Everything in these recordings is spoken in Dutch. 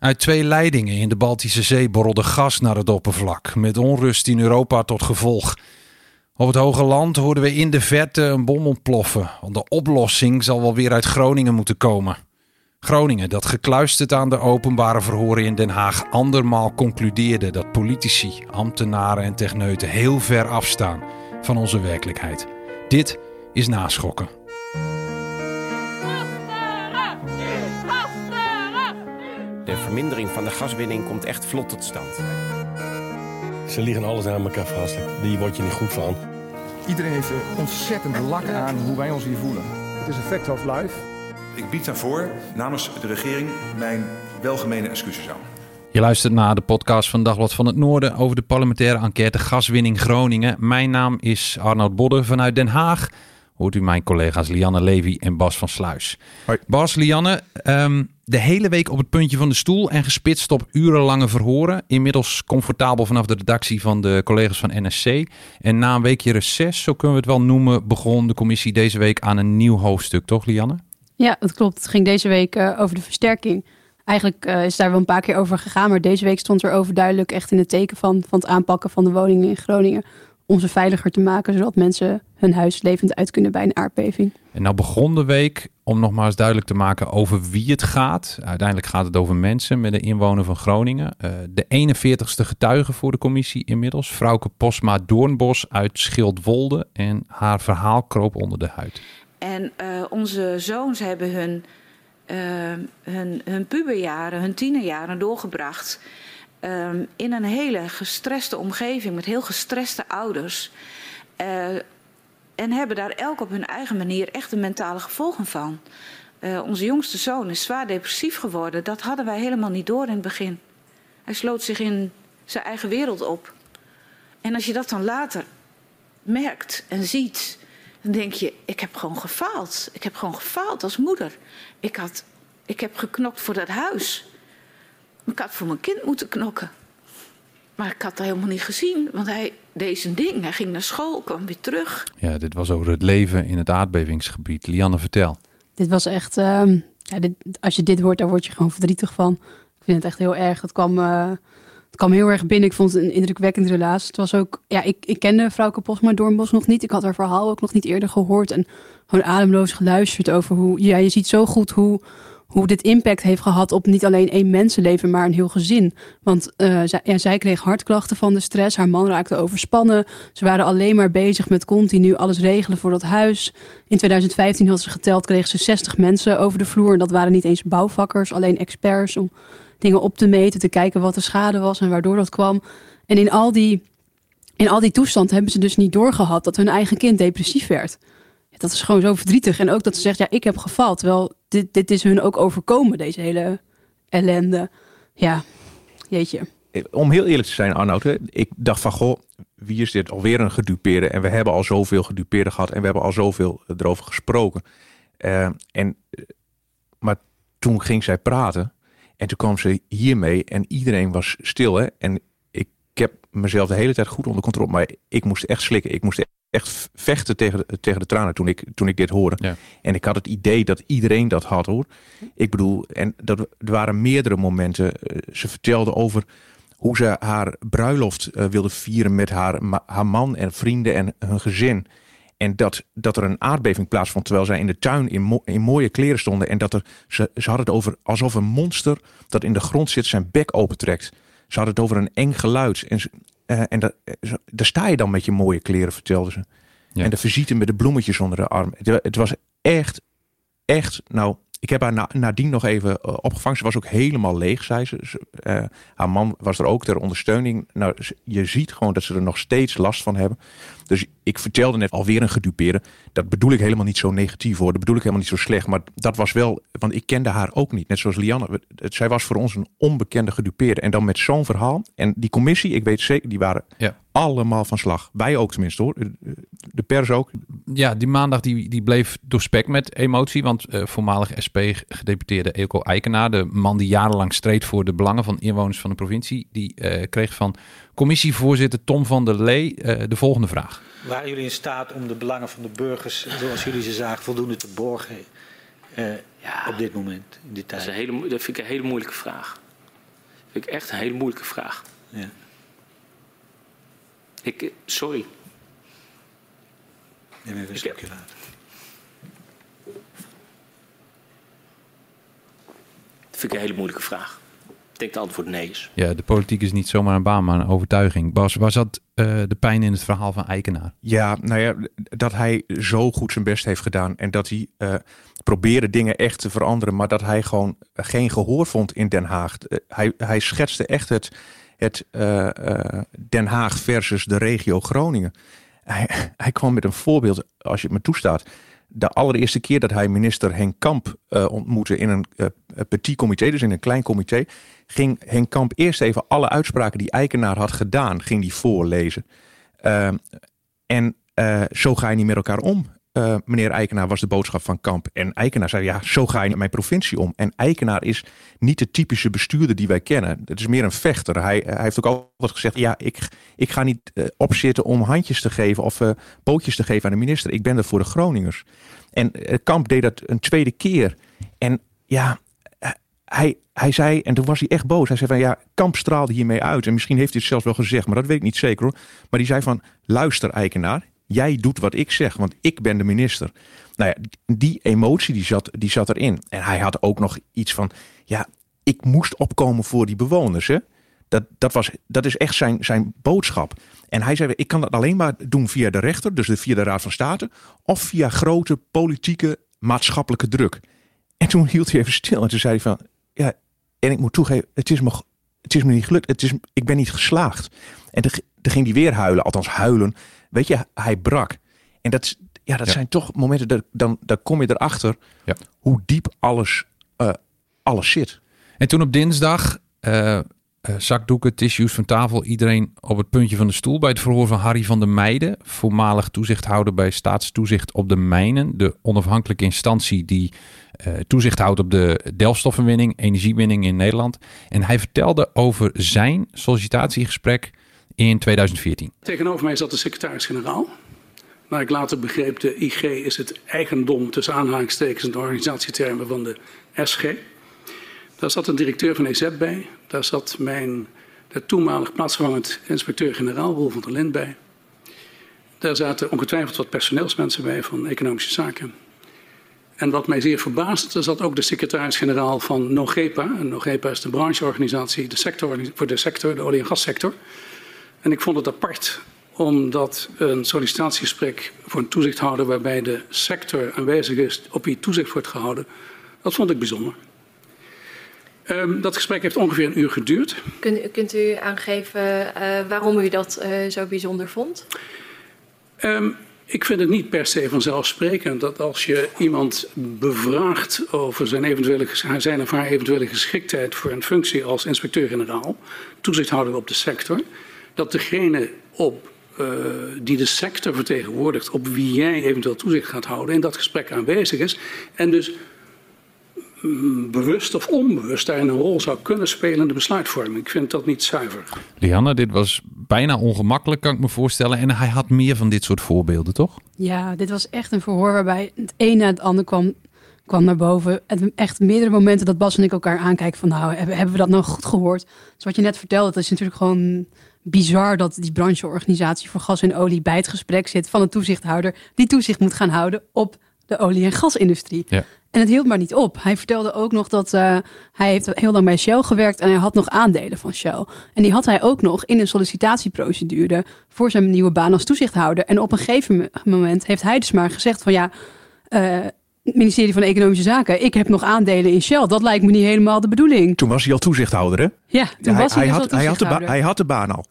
Uit twee leidingen in de Baltische Zee borrelde gas naar het oppervlak, met onrust in Europa tot gevolg. Op het hoge land hoorden we in de verte een bom ontploffen. Want de oplossing zal wel weer uit Groningen moeten komen. Groningen, dat gekluisterd aan de openbare verhoren in Den Haag andermaal concludeerde dat politici, ambtenaren en techneuten heel ver afstaan van onze werkelijkheid. Dit is naschokken. Vermindering van de gaswinning komt echt vlot tot stand. Ze liggen alles aan elkaar vast. Die word je niet goed van. Iedereen heeft er ontzettend lak aan hoe wij ons hier voelen. Het is een fact of life. Ik bied daarvoor namens de regering mijn welgemene excuses aan. Je luistert naar de podcast van Dagblad van het Noorden over de parlementaire enquête gaswinning Groningen. Mijn naam is Arnoud Bodde vanuit Den Haag. Hoort u mijn collega's Lianne Levy en Bas van Sluis. Hoi. Bas, Lianne, ehm, de hele week op het puntje van de stoel en gespitst op urenlange verhoren. Inmiddels comfortabel vanaf de redactie van de collega's van NSC. En na een weekje reces, zo kunnen we het wel noemen, begon de commissie deze week aan een nieuw hoofdstuk, toch Lianne? Ja, dat klopt. Het ging deze week uh, over de versterking. Eigenlijk uh, is daar wel een paar keer over gegaan, maar deze week stond er overduidelijk echt in het teken van, van het aanpakken van de woningen in Groningen. Om ze veiliger te maken, zodat mensen hun huis levend uit kunnen bij een aardbeving. En nou begon de week om nog maar eens duidelijk te maken over wie het gaat. Uiteindelijk gaat het over mensen met een inwoner van Groningen. Uh, de 41ste getuige voor de commissie inmiddels. Vrouwke Posma Doornbos uit Schildwolde. En haar verhaal kroop onder de huid. En uh, onze zoons hebben hun, uh, hun, hun puberjaren, hun tienerjaren doorgebracht. Um, in een hele gestreste omgeving met heel gestreste ouders. Uh, en hebben daar elk op hun eigen manier echt de mentale gevolgen van. Uh, onze jongste zoon is zwaar depressief geworden. Dat hadden wij helemaal niet door in het begin. Hij sloot zich in zijn eigen wereld op. En als je dat dan later merkt en ziet, dan denk je: ik heb gewoon gefaald. Ik heb gewoon gefaald als moeder. Ik, had, ik heb geknokt voor dat huis. Ik had voor mijn kind moeten knokken. Maar ik had dat helemaal niet gezien, want hij deed zijn ding. Hij ging naar school, kwam weer terug. Ja, dit was over het leven in het aardbevingsgebied. Lianne, vertel. Dit was echt, uh, ja, dit, als je dit hoort, daar word je gewoon verdrietig van. Ik vind het echt heel erg. Het kwam, uh, het kwam heel erg binnen. Ik vond het een indrukwekkende relatie. Het was ook, ja, ik, ik kende vrouwke Posma Doornbos nog niet. Ik had haar verhaal ook nog niet eerder gehoord. En gewoon ademloos geluisterd over hoe, ja, je ziet zo goed hoe hoe dit impact heeft gehad op niet alleen één mensenleven, maar een heel gezin. Want uh, zij, zij kreeg hartklachten van de stress. Haar man raakte overspannen. Ze waren alleen maar bezig met continu alles regelen voor dat huis. In 2015 had ze geteld, kreeg ze 60 mensen over de vloer. En dat waren niet eens bouwvakkers, alleen experts om dingen op te meten, te kijken wat de schade was en waardoor dat kwam. En in al die, in al die toestand hebben ze dus niet doorgehad dat hun eigen kind depressief werd dat is gewoon zo verdrietig. En ook dat ze zegt, ja, ik heb gefaald. Terwijl dit, is hun ook overkomen, deze hele ellende. Ja, jeetje. Om heel eerlijk te zijn, Arnoud, ik dacht van, goh, wie is dit alweer een gedupeerde? En we hebben al zoveel gedupeerden gehad en we hebben al zoveel erover gesproken. Uh, en, maar toen ging zij praten en toen kwam ze hiermee en iedereen was stil. Hè? En ik heb mezelf de hele tijd goed onder controle, maar ik moest echt slikken. Ik moest echt vechten tegen, tegen de tranen toen ik, toen ik dit hoorde. Ja. En ik had het idee dat iedereen dat had hoor. Ik bedoel, en dat, er waren meerdere momenten. Ze vertelde over hoe ze haar bruiloft uh, wilde vieren met haar, haar man en vrienden en hun gezin. En dat, dat er een aardbeving plaatsvond terwijl zij in de tuin in, mo in mooie kleren stonden. En dat er, ze, ze hadden het over alsof een monster dat in de grond zit zijn bek opentrekt. Ze hadden het over een eng geluid. En uh, en da, daar sta je dan met je mooie kleren, vertelde ze. Ja. En de visite met de bloemetjes onder de arm. Het, het, was echt, echt, nou, ik heb haar na, nadien nog even uh, opgevangen. Ze was ook helemaal leeg, zei ze. ze uh, haar man was er ook ter ondersteuning. Nou, je ziet gewoon dat ze er nog steeds last van hebben. Dus ik vertelde net alweer een gedupeerde. Dat bedoel ik helemaal niet zo negatief hoor. Dat bedoel ik helemaal niet zo slecht. Maar dat was wel, want ik kende haar ook niet. Net zoals Lianne. Zij was voor ons een onbekende gedupeerde. En dan met zo'n verhaal. En die commissie, ik weet zeker, die waren ja. allemaal van slag. Wij ook tenminste hoor. De pers ook. Ja, die maandag die, die bleef doorspekt met emotie. Want uh, voormalig SP-gedeputeerde Eelco Eikenaar, de man die jarenlang streed voor de belangen van inwoners van de provincie, die uh, kreeg van commissievoorzitter Tom van der Lee uh, de volgende vraag. Waren jullie in staat om de belangen van de burgers, zoals jullie ze zagen, voldoende te borgen ja, op dit moment, in dit tijd? Dat, is een hele, dat vind ik een hele moeilijke vraag. Dat vind ik echt een hele moeilijke vraag. Ja. Ik, sorry. Neem even een stukje later. Dat vind ik een hele moeilijke vraag. Ik denk dat het antwoord nee is. Ja, de politiek is niet zomaar een baan, maar een overtuiging. Bas, waar zat uh, de pijn in het verhaal van Eikenaar? Ja, nou ja, dat hij zo goed zijn best heeft gedaan. En dat hij uh, probeerde dingen echt te veranderen. Maar dat hij gewoon geen gehoor vond in Den Haag. Uh, hij, hij schetste echt het, het Den Haag versus de regio Groningen. Hij, kwam met een voorbeeld, als je het me toestaat. De allereerste keer dat hij minister Henk Kamp uh, ontmoette in een uh, petit comité, dus in een klein comité, ging Henk Kamp eerst even alle uitspraken die Eikenaar had gedaan, ging die voorlezen. Uh, en zo ga je niet met elkaar om. Uh, meneer Eikenaar was de boodschap van Kamp. En Eikenaar zei, ja, zo ga je met mijn provincie om. En Eikenaar is niet de typische bestuurder die wij kennen. Het is meer een vechter. Hij, hij heeft ook altijd gezegd, ja, ik, ik ga niet uh, opzitten om handjes te geven of pootjes te geven aan de minister. Ik ben er voor de Groningers. En Kamp deed dat een tweede keer. En ja, hij, hij zei, en toen was hij echt boos. Hij zei van, ja, Kamp straalde hiermee uit. En misschien heeft hij het zelfs wel gezegd, maar dat weet ik niet zeker. Maar die zei van, luister Eikenaar, Jij doet wat ik zeg, want ik ben de minister. Nou ja, die emotie die zat, die zat erin. En hij had ook nog iets van, ja, ik moest opkomen voor die bewoners. Hè? Dat, dat, was, dat is echt zijn, zijn boodschap. En hij zei, ik kan dat alleen maar doen via de rechter, dus via de Raad van State, of via grote politieke maatschappelijke druk. En toen hield hij even stil en toen zei hij van, ja, en ik moet toegeven, het is me, het is me niet gelukt, het is, ik ben niet geslaagd. En toen ging hij weer huilen, althans huilen. Weet je, hij brak. En dat, ja, dat ja. zijn toch momenten, dat, dan, dan kom je erachter ja. hoe diep alles, uh, alles zit. En toen op dinsdag, uh, uh, zakdoeken, tissues van tafel, iedereen op het puntje van de stoel bij het verhoor van Harry van der Meijden, voormalig toezichthouder bij Staatstoezicht op de Mijnen, de onafhankelijke instantie die toezicht houdt op de delfstoffenwinning, energiewinning in Nederland. En hij vertelde over zijn sollicitatiegesprek in 2014. Tegenover mij zat de secretaris-generaal. Maar ik later begreep, de IG is het eigendom tussen aanhalingstekens en de organisatietermen van de SG. Daar zat een directeur van EZ bij. Daar zat mijn de toenmalig plaatsvervangend inspecteur-generaal Wolf van der Lind bij. Daar zaten ongetwijfeld wat personeelsmensen bij van economische zaken. En wat mij zeer verbaasde, er zat ook de secretaris-generaal van NOGEPA. En NOGEPA is de brancheorganisatie de sector, voor de sector, de olie- en gassector. En ik vond het apart omdat een sollicitatiegesprek voor een toezichthouder waarbij de sector aanwezig is op wie toezicht wordt gehouden, dat vond ik bijzonder. Um, dat gesprek heeft ongeveer een uur geduurd. Kunt, kunt u aangeven uh, waarom u dat uh, zo bijzonder vond? Um, ik vind het niet per se vanzelfsprekend dat als je iemand bevraagt over zijn, eventuele, zijn of haar eventuele geschiktheid voor een functie als inspecteur-generaal, toezichthouder op de sector, dat degene op, uh, die de sector vertegenwoordigt, op wie jij eventueel toezicht gaat houden, in dat gesprek aanwezig is. En dus mm, bewust of onbewust daarin een rol zou kunnen spelen in de besluitvorming. Ik vind dat niet zuiver. Lianne, dit was bijna ongemakkelijk, kan ik me voorstellen. En hij had meer van dit soort voorbeelden, toch? Ja, dit was echt een verhoor waarbij het een na het ander kwam, kwam naar boven. En echt meerdere momenten dat Bas en ik elkaar aankijken van... nou, hebben, hebben we dat nou goed gehoord? Dus wat je net vertelde, dat is natuurlijk gewoon bizar dat die brancheorganisatie voor gas en olie bij het gesprek zit van een toezichthouder die toezicht moet gaan houden op de olie- en gasindustrie. Ja. En het hield maar niet op. Hij vertelde ook nog dat uh, hij heeft heel lang bij Shell gewerkt en hij had nog aandelen van Shell. En die had hij ook nog in een sollicitatieprocedure voor zijn nieuwe baan als toezichthouder. En op een gegeven moment heeft hij dus maar gezegd van ja, uh, ministerie van Economische Zaken, ik heb nog aandelen in Shell. Dat lijkt me niet helemaal de bedoeling. Toen was hij al toezichthouder, hè? Ja, toen hij, was hij, hij, dus had, al hij, had de ba- toezichthouder. hij had de baan al.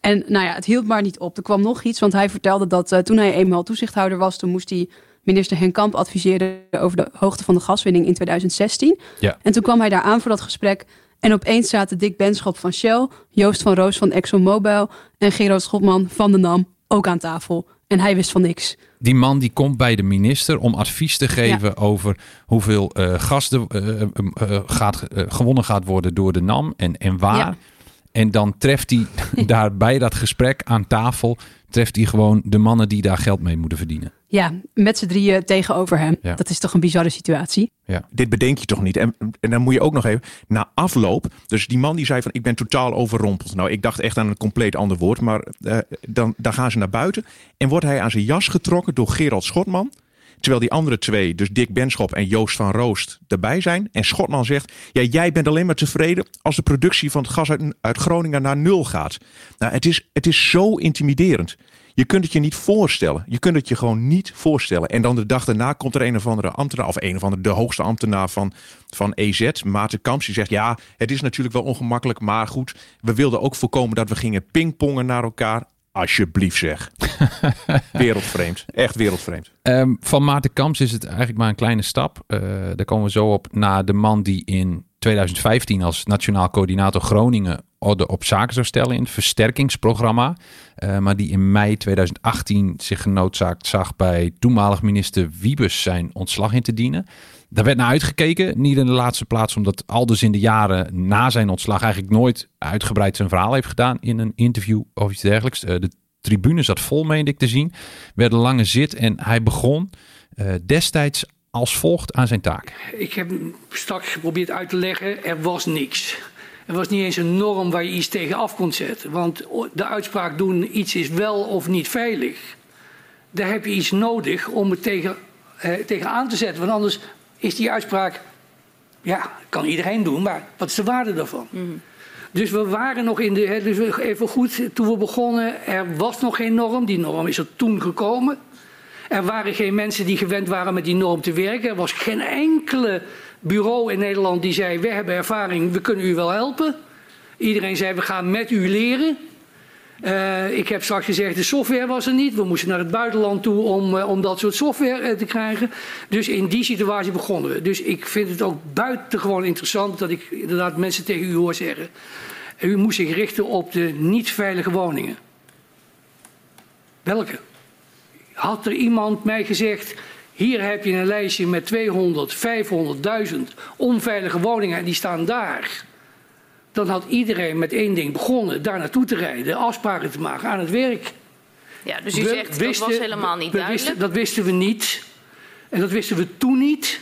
En nou ja, het hield maar niet op. Er kwam nog iets, want hij vertelde dat eh, toen hij eenmaal toezichthouder was, toen moest hij minister Henk Kamp adviseren over de hoogte van de gaswinning in 2016. Ja. En toen kwam hij daar aan voor dat gesprek. En opeens zaten Dick Benschop van Shell, Joost van Roos van ExxonMobil en Gerard Schotman van de NAM ook aan tafel. En hij wist van niks. Die man die komt bij de minister om advies te geven over hoeveel eh gas eh, eh, gaat, gewonnen gaat worden door de NAM en, en waar. Ja. En dan treft hij daar bij dat gesprek aan tafel, treft hij gewoon de mannen die daar geld mee moeten verdienen. Ja, met z'n drieën tegenover hem. Ja. Dat is toch een bizarre situatie? Ja. Dit bedenk je toch niet? En, en dan moet je ook nog even, na afloop, dus die man die zei van ik ben totaal overrompeld. Nou, ik dacht echt aan een compleet ander woord, maar eh, dan, dan gaan ze naar buiten en wordt hij aan zijn jas getrokken door Gerald Schotman. Terwijl die andere twee, dus Dick Benschop en Joost van Roost, erbij zijn. En Schotman zegt, ja, jij bent alleen maar tevreden als de productie van het gas uit, uit Groningen naar nul gaat. Nou, het is, het is zo intimiderend. Je kunt het je niet voorstellen. Je kunt het je gewoon niet voorstellen. En dan de dag daarna komt er een of andere ambtenaar, of een of andere, de hoogste ambtenaar van, van EZ, Maarten Kamps, die zegt: Ja, het is natuurlijk wel ongemakkelijk, maar goed, we wilden ook voorkomen dat we gingen pingpongen naar elkaar. Alsjeblieft zeg. wereldvreemd. Echt wereldvreemd. Ehm, van Maarten Kamps is het eigenlijk maar een kleine stap. Eh, daar komen we zo op naar de man die in 2015 als Nationaal Coördinator Groningen op zaken zou stellen in het versterkingsprogramma. Eh, maar die in mei 2018 zich genoodzaakt zag bij toenmalig minister Wiebes zijn ontslag in te dienen. Daar werd naar uitgekeken. Niet in de laatste plaats omdat Aldus in de jaren na zijn ontslag eigenlijk nooit uitgebreid zijn verhaal heeft gedaan in een interview of iets dergelijks. Eh, de tribune zat vol, meende ik te zien. Werd een lange zit en hij begon eh, destijds als volgt aan zijn taak. Ik heb straks geprobeerd uit te leggen, er was niks. Er was niet eens een norm waar je iets tegen af kon zetten. Want de uitspraak doen iets is wel of niet veilig. Daar heb je iets nodig om het tegen, eh, tegen aan te zetten. Want anders is die uitspraak, ja, kan iedereen doen, maar wat is de waarde daarvan? Dus we waren nog in de, hè, dus even goed, toen we begonnen, er was nog geen norm. Die norm is er toen gekomen. Er waren geen mensen die gewend waren met die norm te werken. Er was geen enkele bureau in Nederland die zei: We hebben ervaring, we kunnen u wel helpen. Iedereen zei: We gaan met u leren. Eh, ik heb straks gezegd: de software was er niet. We moesten naar het buitenland toe om, eh, om dat soort software eh, te krijgen. Dus in die situatie begonnen we. Dus ik vind het ook buitengewoon interessant dat ik inderdaad mensen tegen u hoor zeggen: U moet zich richten op de niet veilige woningen. Welke? Had er iemand mij gezegd: hier heb je een lijstje met 200, 500.000 onveilige woningen en die staan daar. Dan had iedereen met één ding begonnen: daar naartoe te rijden, afspraken te maken aan het werk. Ja, dus u We zegt dat was helemaal niet duidelijk. Wisten, dat wisten we niet. En dat wisten we toen niet.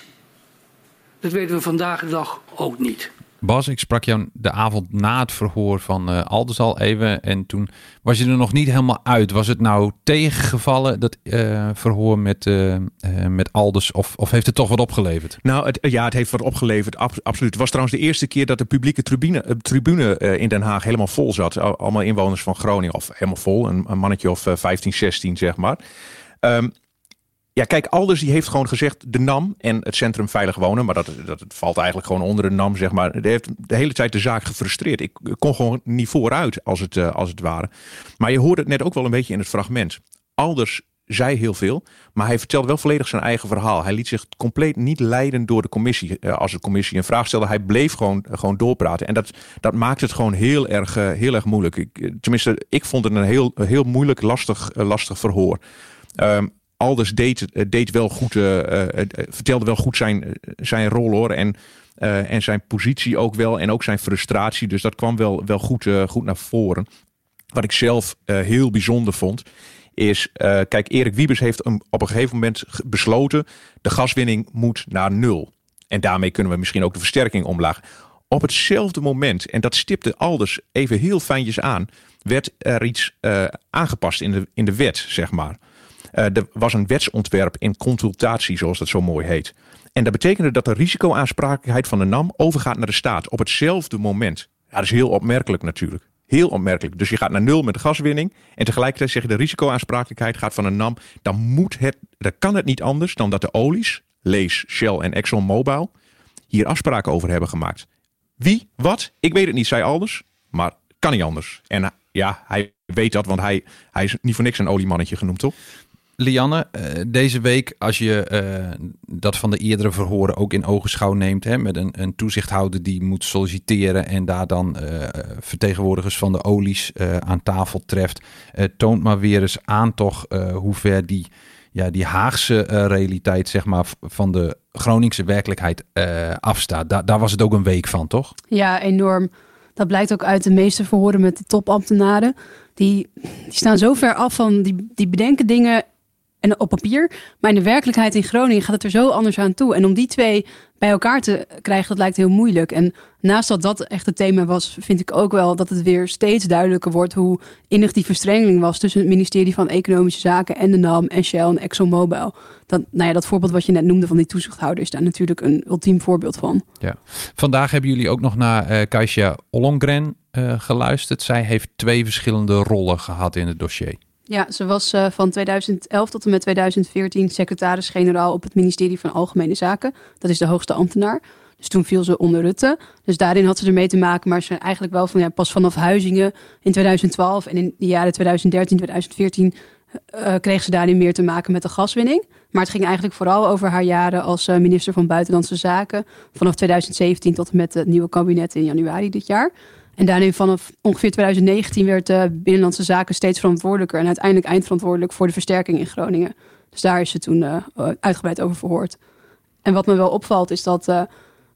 Dat weten we vandaag de dag ook niet. Bas, ik sprak jou de avond na het verhoor van eh Alders al even. En toen was je er nog niet helemaal uit. Was het nou tegengevallen, dat eh, verhoor met, eh, met Alders? Of, of heeft het toch wat opgeleverd? Nou, het, ja, het heeft wat opgeleverd, ab- absoluut. Het was trouwens de eerste keer dat de publieke tribune, tribune in Den Haag helemaal vol zat. Al- Allemaal inwoners van Groningen, of helemaal vol, een, mannetje of eh, 15, 16 zeg maar. Ehm, ja, kijk, Alders die heeft gewoon gezegd de NAM en het Centrum Veilig Wonen, maar dat, dat valt eigenlijk gewoon onder de NAM, zeg maar. Die heeft de hele tijd de zaak gefrustreerd. Ik kon gewoon niet vooruit als het, eh, als het ware. Maar je hoorde het net ook wel een beetje in het fragment. Alders zei heel veel, maar hij vertelde wel volledig zijn eigen verhaal. Hij liet zich compleet niet leiden door de commissie. Eh, Als de commissie een vraag stelde, hij bleef gewoon, gewoon doorpraten. En dat, dat maakt het gewoon heel erg, eh, heel erg moeilijk. Eh, tenminste, ik vond het een heel, heel moeilijk, lastig, eh, lastig verhoor. Ehm, Alders deed, eh, deed wel goed, eh, eh, vertelde wel goed zijn, zijn rol hoor. En, en zijn positie ook wel. En ook zijn frustratie. Dus dat kwam wel, wel goed, goed naar voren. Wat ik zelf heel bijzonder vond. Is, kijk, Erik Wiebes heeft op een gegeven moment besloten. De gaswinning moet naar nul. En daarmee kunnen we misschien ook de versterking omlaag. Op hetzelfde moment, en dat stipte Alders even heel fijntjes aan, werd er iets aangepast in de, in de wet, zeg maar. Eh, er was een wetsontwerp in consultatie, zoals dat zo mooi heet. En dat betekende dat de risicoaansprakelijkheid van de NAM overgaat naar de staat op hetzelfde moment. Dat is heel opmerkelijk natuurlijk. Heel opmerkelijk. Dus je gaat naar nul met de gaswinning. En tegelijkertijd zeg je de risicoaansprakelijkheid gaat van een NAM. Dan moet het, dan kan het niet anders dan dat de olies lees Shell en ExxonMobil, hier afspraken over hebben gemaakt. Wie? Wat? Ik weet het niet, zei Alders. Maar kan niet anders. En ja, hij weet dat, want hij, hij is niet voor niks een oliemannetje genoemd, toch? Lianne, eh, deze week, als je eh, dat van de eerdere verhoren ook in ogenschouw neemt, hè, met een, een toezichthouder die moet solliciteren en daar dan eh, vertegenwoordigers van de olies aan tafel treft, toont maar weer eens aan toch hoe ver die, ja, die Haagse realiteit zeg maar, van de Groningse werkelijkheid afstaat. Da daar was het ook een week van, toch? Ja, enorm. Dat blijkt ook uit de meeste verhoren met de topambtenaren. Die, die staan zo ver af van, die, die bedenken dingen en op papier. Maar in de werkelijkheid in Groningen gaat het er zo anders aan toe. En om die twee bij elkaar te krijgen, dat lijkt heel moeilijk. En naast dat dat echt het thema was, vind ik ook wel dat het weer steeds duidelijker wordt hoe innig die verstrengeling was tussen het ministerie van Economische Zaken en de NAM en Shell en ExxonMobil. Dat, nou ja, dat voorbeeld wat je net noemde van die toezichthouder is daar natuurlijk een ultiem voorbeeld van. Ja. Vandaag hebben jullie ook nog naar uh, Kasia Ollongren uh, geluisterd. Zij heeft twee verschillende rollen gehad in het dossier. Ja, ze was uh, van 2011 tot en met 2014 secretaris-generaal op het ministerie van Algemene Zaken. Dat is de hoogste ambtenaar. Dus toen viel ze onder Rutte. Dus daarin had ze ermee te maken, maar ze eigenlijk wel van pas vanaf Huizingen in 2012 en in de jaren 2013, 2014 uh, kreeg ze daarin meer te maken met de gaswinning. Maar het ging eigenlijk vooral over haar jaren als minister van Buitenlandse Zaken vanaf 2017 tot en met het nieuwe kabinet in januari dit jaar. En daarin vanaf ongeveer 2019 werd de Binnenlandse Zaken steeds verantwoordelijker en uiteindelijk eindverantwoordelijk voor de versterking in Groningen. Dus daar is ze toen uh, uitgebreid over verhoord. En wat me wel opvalt is dat uh,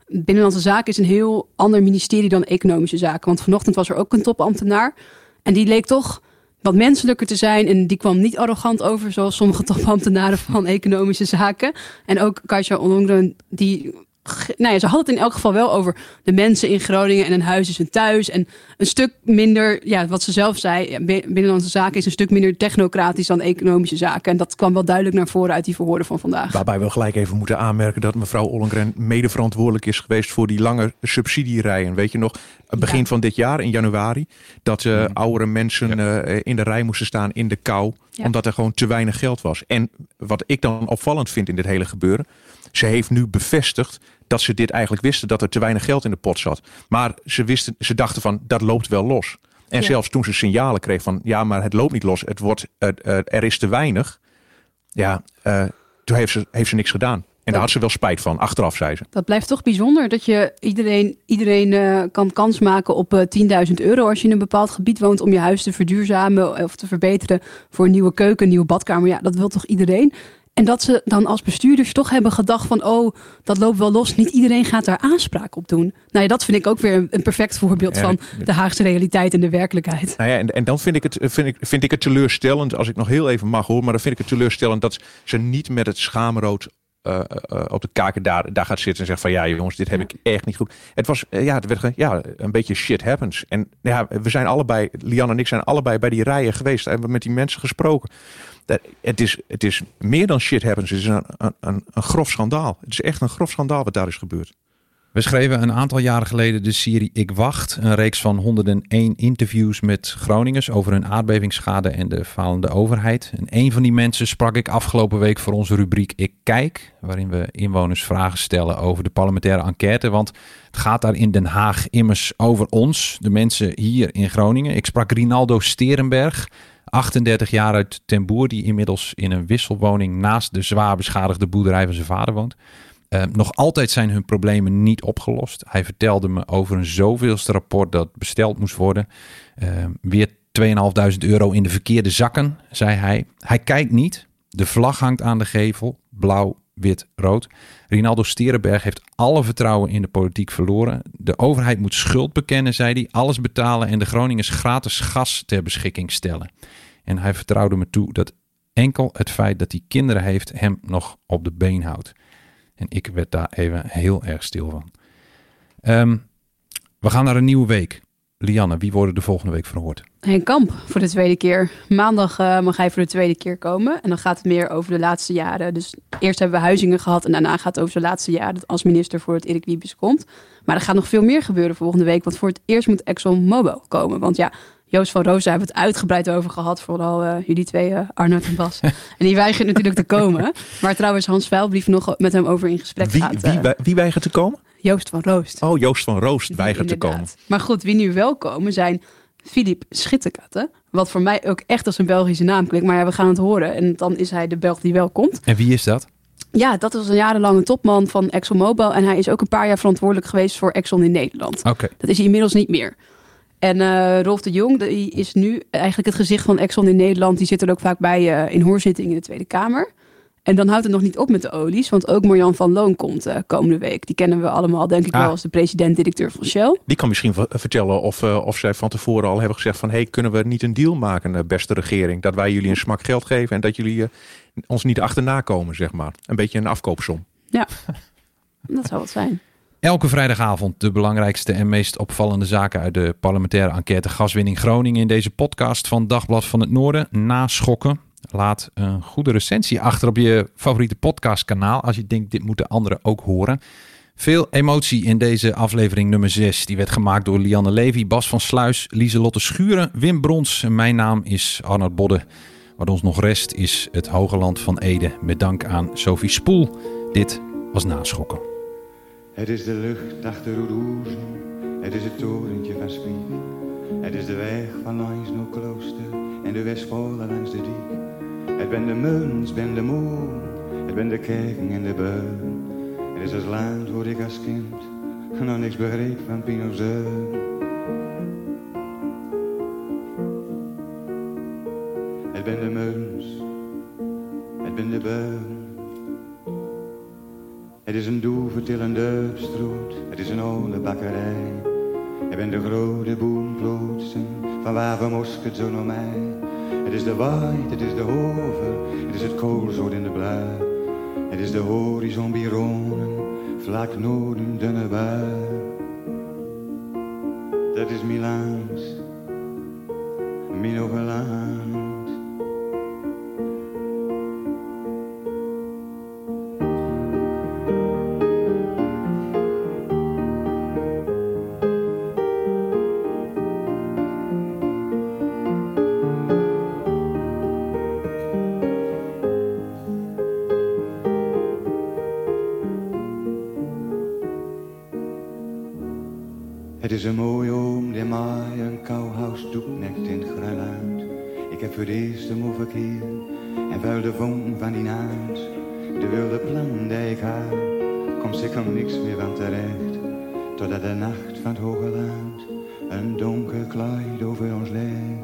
Binnenlandse Zaken is een heel ander ministerie dan Economische Zaken. Want vanochtend was er ook een topambtenaar en die leek toch wat menselijker te zijn. En die kwam niet arrogant over, zoals sommige topambtenaren van economische zaken. En ook Kasia Ollongren, die nou ja, ze had het in elk geval wel over de mensen in Groningen en een huis is een thuis. En een stuk minder, ja, wat ze zelf zei, Binnenlandse Zaken is een stuk minder technocratisch dan economische zaken. En dat kwam wel duidelijk naar voren uit die verhoren van vandaag. Waarbij we gelijk even moeten aanmerken dat mevrouw Ollengren mede verantwoordelijk is geweest voor die lange subsidierijen. Weet je nog, begin van dit jaar, in januari, dat uh, oudere mensen uh, in de rij moesten staan in de kou, ja. omdat er gewoon te weinig geld was. En wat ik dan opvallend vind in dit hele gebeuren, ze heeft nu bevestigd dat ze dit eigenlijk wisten, dat er te weinig geld in de pot zat. Maar ze, wisten, ze dachten van, dat loopt wel los. En ja. zelfs toen ze signalen kreeg van, ja, maar het loopt niet los, het wordt, uh, uh, er is te weinig. Ja, uh, toen heeft ze, heeft ze niks gedaan. En daar had ze wel spijt van, achteraf zei ze. Dat blijft toch bijzonder dat je iedereen, iedereen uh, kan kans maken op uh, 10.000 euro als je in een bepaald gebied woont om je huis te verduurzamen of te verbeteren voor een nieuwe keuken, een nieuwe badkamer. Ja, dat wil toch iedereen? En dat ze dan als bestuurders toch hebben gedacht van... oh, dat loopt wel los. Niet iedereen gaat daar aanspraak op doen. Nou ja, dat vind ik ook weer een, perfect voorbeeld ja, van de Haagse realiteit en de werkelijkheid. Nou ja, en, en dan vind ik, het, vind, ik, vind ik het teleurstellend, als ik nog heel even mag hoor... maar dan vind ik het teleurstellend dat ze niet met het schaamrood uh, uh, op de kaken daar, daar gaat zitten en zegt van ja jongens, dit heb ik echt niet goed. Het was ja, het werd, ja, een beetje shit happens. En ja, we zijn allebei, Lian en ik zijn allebei bij die rijen geweest hebben met die mensen gesproken. Dat, het, is, het is meer dan shit happens. Het is een, een, een grof schandaal. Het is echt een grof schandaal wat daar is gebeurd. We schreven een aantal jaren geleden de serie Ik Wacht. Een reeks van 101 interviews met Groningers over hun aardbevingsschade en de falende overheid. En een van die mensen sprak ik afgelopen week voor onze rubriek Ik Kijk. Waarin we inwoners vragen stellen over de parlementaire enquête. Want het gaat daar in Den Haag immers over ons, de mensen hier in Groningen. Ik sprak Rinaldo Sterenberg. 38 jaar uit Ten Boer, die inmiddels in een wisselwoning naast de zwaar beschadigde boerderij van zijn vader woont. Uh, nog altijd zijn hun problemen niet opgelost. Hij vertelde me over een zoveelste rapport dat besteld moest worden. Uh, weer 2.500 euro in de verkeerde zakken, zei hij. Hij kijkt niet. De vlag hangt aan de gevel. Blauw, wit, rood. Rinaldo Sterenberg heeft alle vertrouwen in de politiek verloren. De overheid moet schuld bekennen, zei hij. Alles betalen en de Groningers gratis gas ter beschikking stellen. En hij vertrouwde me toe dat enkel het feit dat hij kinderen heeft hem nog op de been houdt. En ik werd daar even heel erg stil van. Um, we gaan naar een nieuwe week. Lianne, wie worden de volgende week verhoord? Henk Kamp voor de tweede keer. Maandag uh, mag hij voor de tweede keer komen. En dan gaat het meer over de laatste jaren. Dus eerst hebben we Huizingen gehad en daarna gaat het over de laatste jaren als minister voor het Erik Wiebes komt. Maar er gaat nog veel meer gebeuren volgende week. Want voor het eerst moet ExxonMobil komen. Want ja, Joost van Roos, daar hebben we het uitgebreid over gehad. Vooral eh, jullie twee, uh, Arnoud en Bas. en die weigert natuurlijk te komen. Maar trouwens Hans Vuilbrief nog met hem over in gesprek Wie, gaat. wie, eh, wie weigert te komen? Joost van Roost. Oh, Joost van Roost weigert te komen. Maar goed, wie nu wel komen zijn Filip Schitterkatten. Wat voor mij ook echt als een Belgische naam klinkt. Maar ja, we gaan het horen. En dan is hij de Belg die wel komt. En wie is dat? Ja, dat was een jarenlange topman van ExxonMobil. En hij is ook een paar jaar verantwoordelijk geweest voor Exxon in Nederland. Oké. Dat is hij inmiddels niet meer. En eh, Rolf de Jong, die is nu eigenlijk het gezicht van Exxon in Nederland. Die zit er ook vaak bij eh, in hoorzitting in de Tweede Kamer. En dan houdt het nog niet op met de olies. Want ook Marjan van Loon komt eh, komende week. Die kennen we allemaal, denk ik Ah. wel, als de president-directeur van Shell. Die kan misschien vertellen of, of zij van tevoren al hebben gezegd van... hey, kunnen we niet een deal maken, beste regering? Dat wij jullie een smak geld geven en dat jullie ons niet achterna komen, zeg maar. Een beetje een afkoopsom. Ja, dat zou wat zijn. Elke vrijdagavond de belangrijkste en meest opvallende zaken uit de parlementaire enquête gaswinning Groningen in deze podcast van Dagblad van het Noorden. Naschokken. Laat een goede recensie achter op je favoriete podcastkanaal als je denkt dit moeten anderen ook horen. Veel emotie in deze aflevering nummer 6. Die werd gemaakt door Lianne Levy, Bas van Sluis, Lieselotte Schuren, Wim Brons. Mijn naam is Arnold Bodde. Wat ons nog rest is het Hoge Land van Ede. Met dank aan Sophie Spoel. Dit was Naschokken. Het is de lucht achter Roeroezen, het is het torentje van Spiek. Het is de weg van langs klooster en de Westpolen langs de diek. Het ben de muns, ben de moon, het ben de kerken en de beun. Het is het land waar ik als kind nog niks begreep van Pinozeun. Het ben de muns, het ben de beun. Het is een doevertillende stroot, het is een oude bakkerij. Het ben de grote boomplotsen van waar we mosket zo naar mij. Het is de waait, het is de hover, het is het koolzoot in de blauw. Het is de horizon bironen, vlak noorden dunne bui. Dat is Milaans, mijn Het is een mooie oom die mij een kouhuis doeknekt in het Grunland. Ik heb voor het eerst hem verkeer en vuil de van die naad. De wilde plan die ik had, komt zeker niks meer van terecht. Totdat de nacht van het hoge land een donker kleid over ons legt.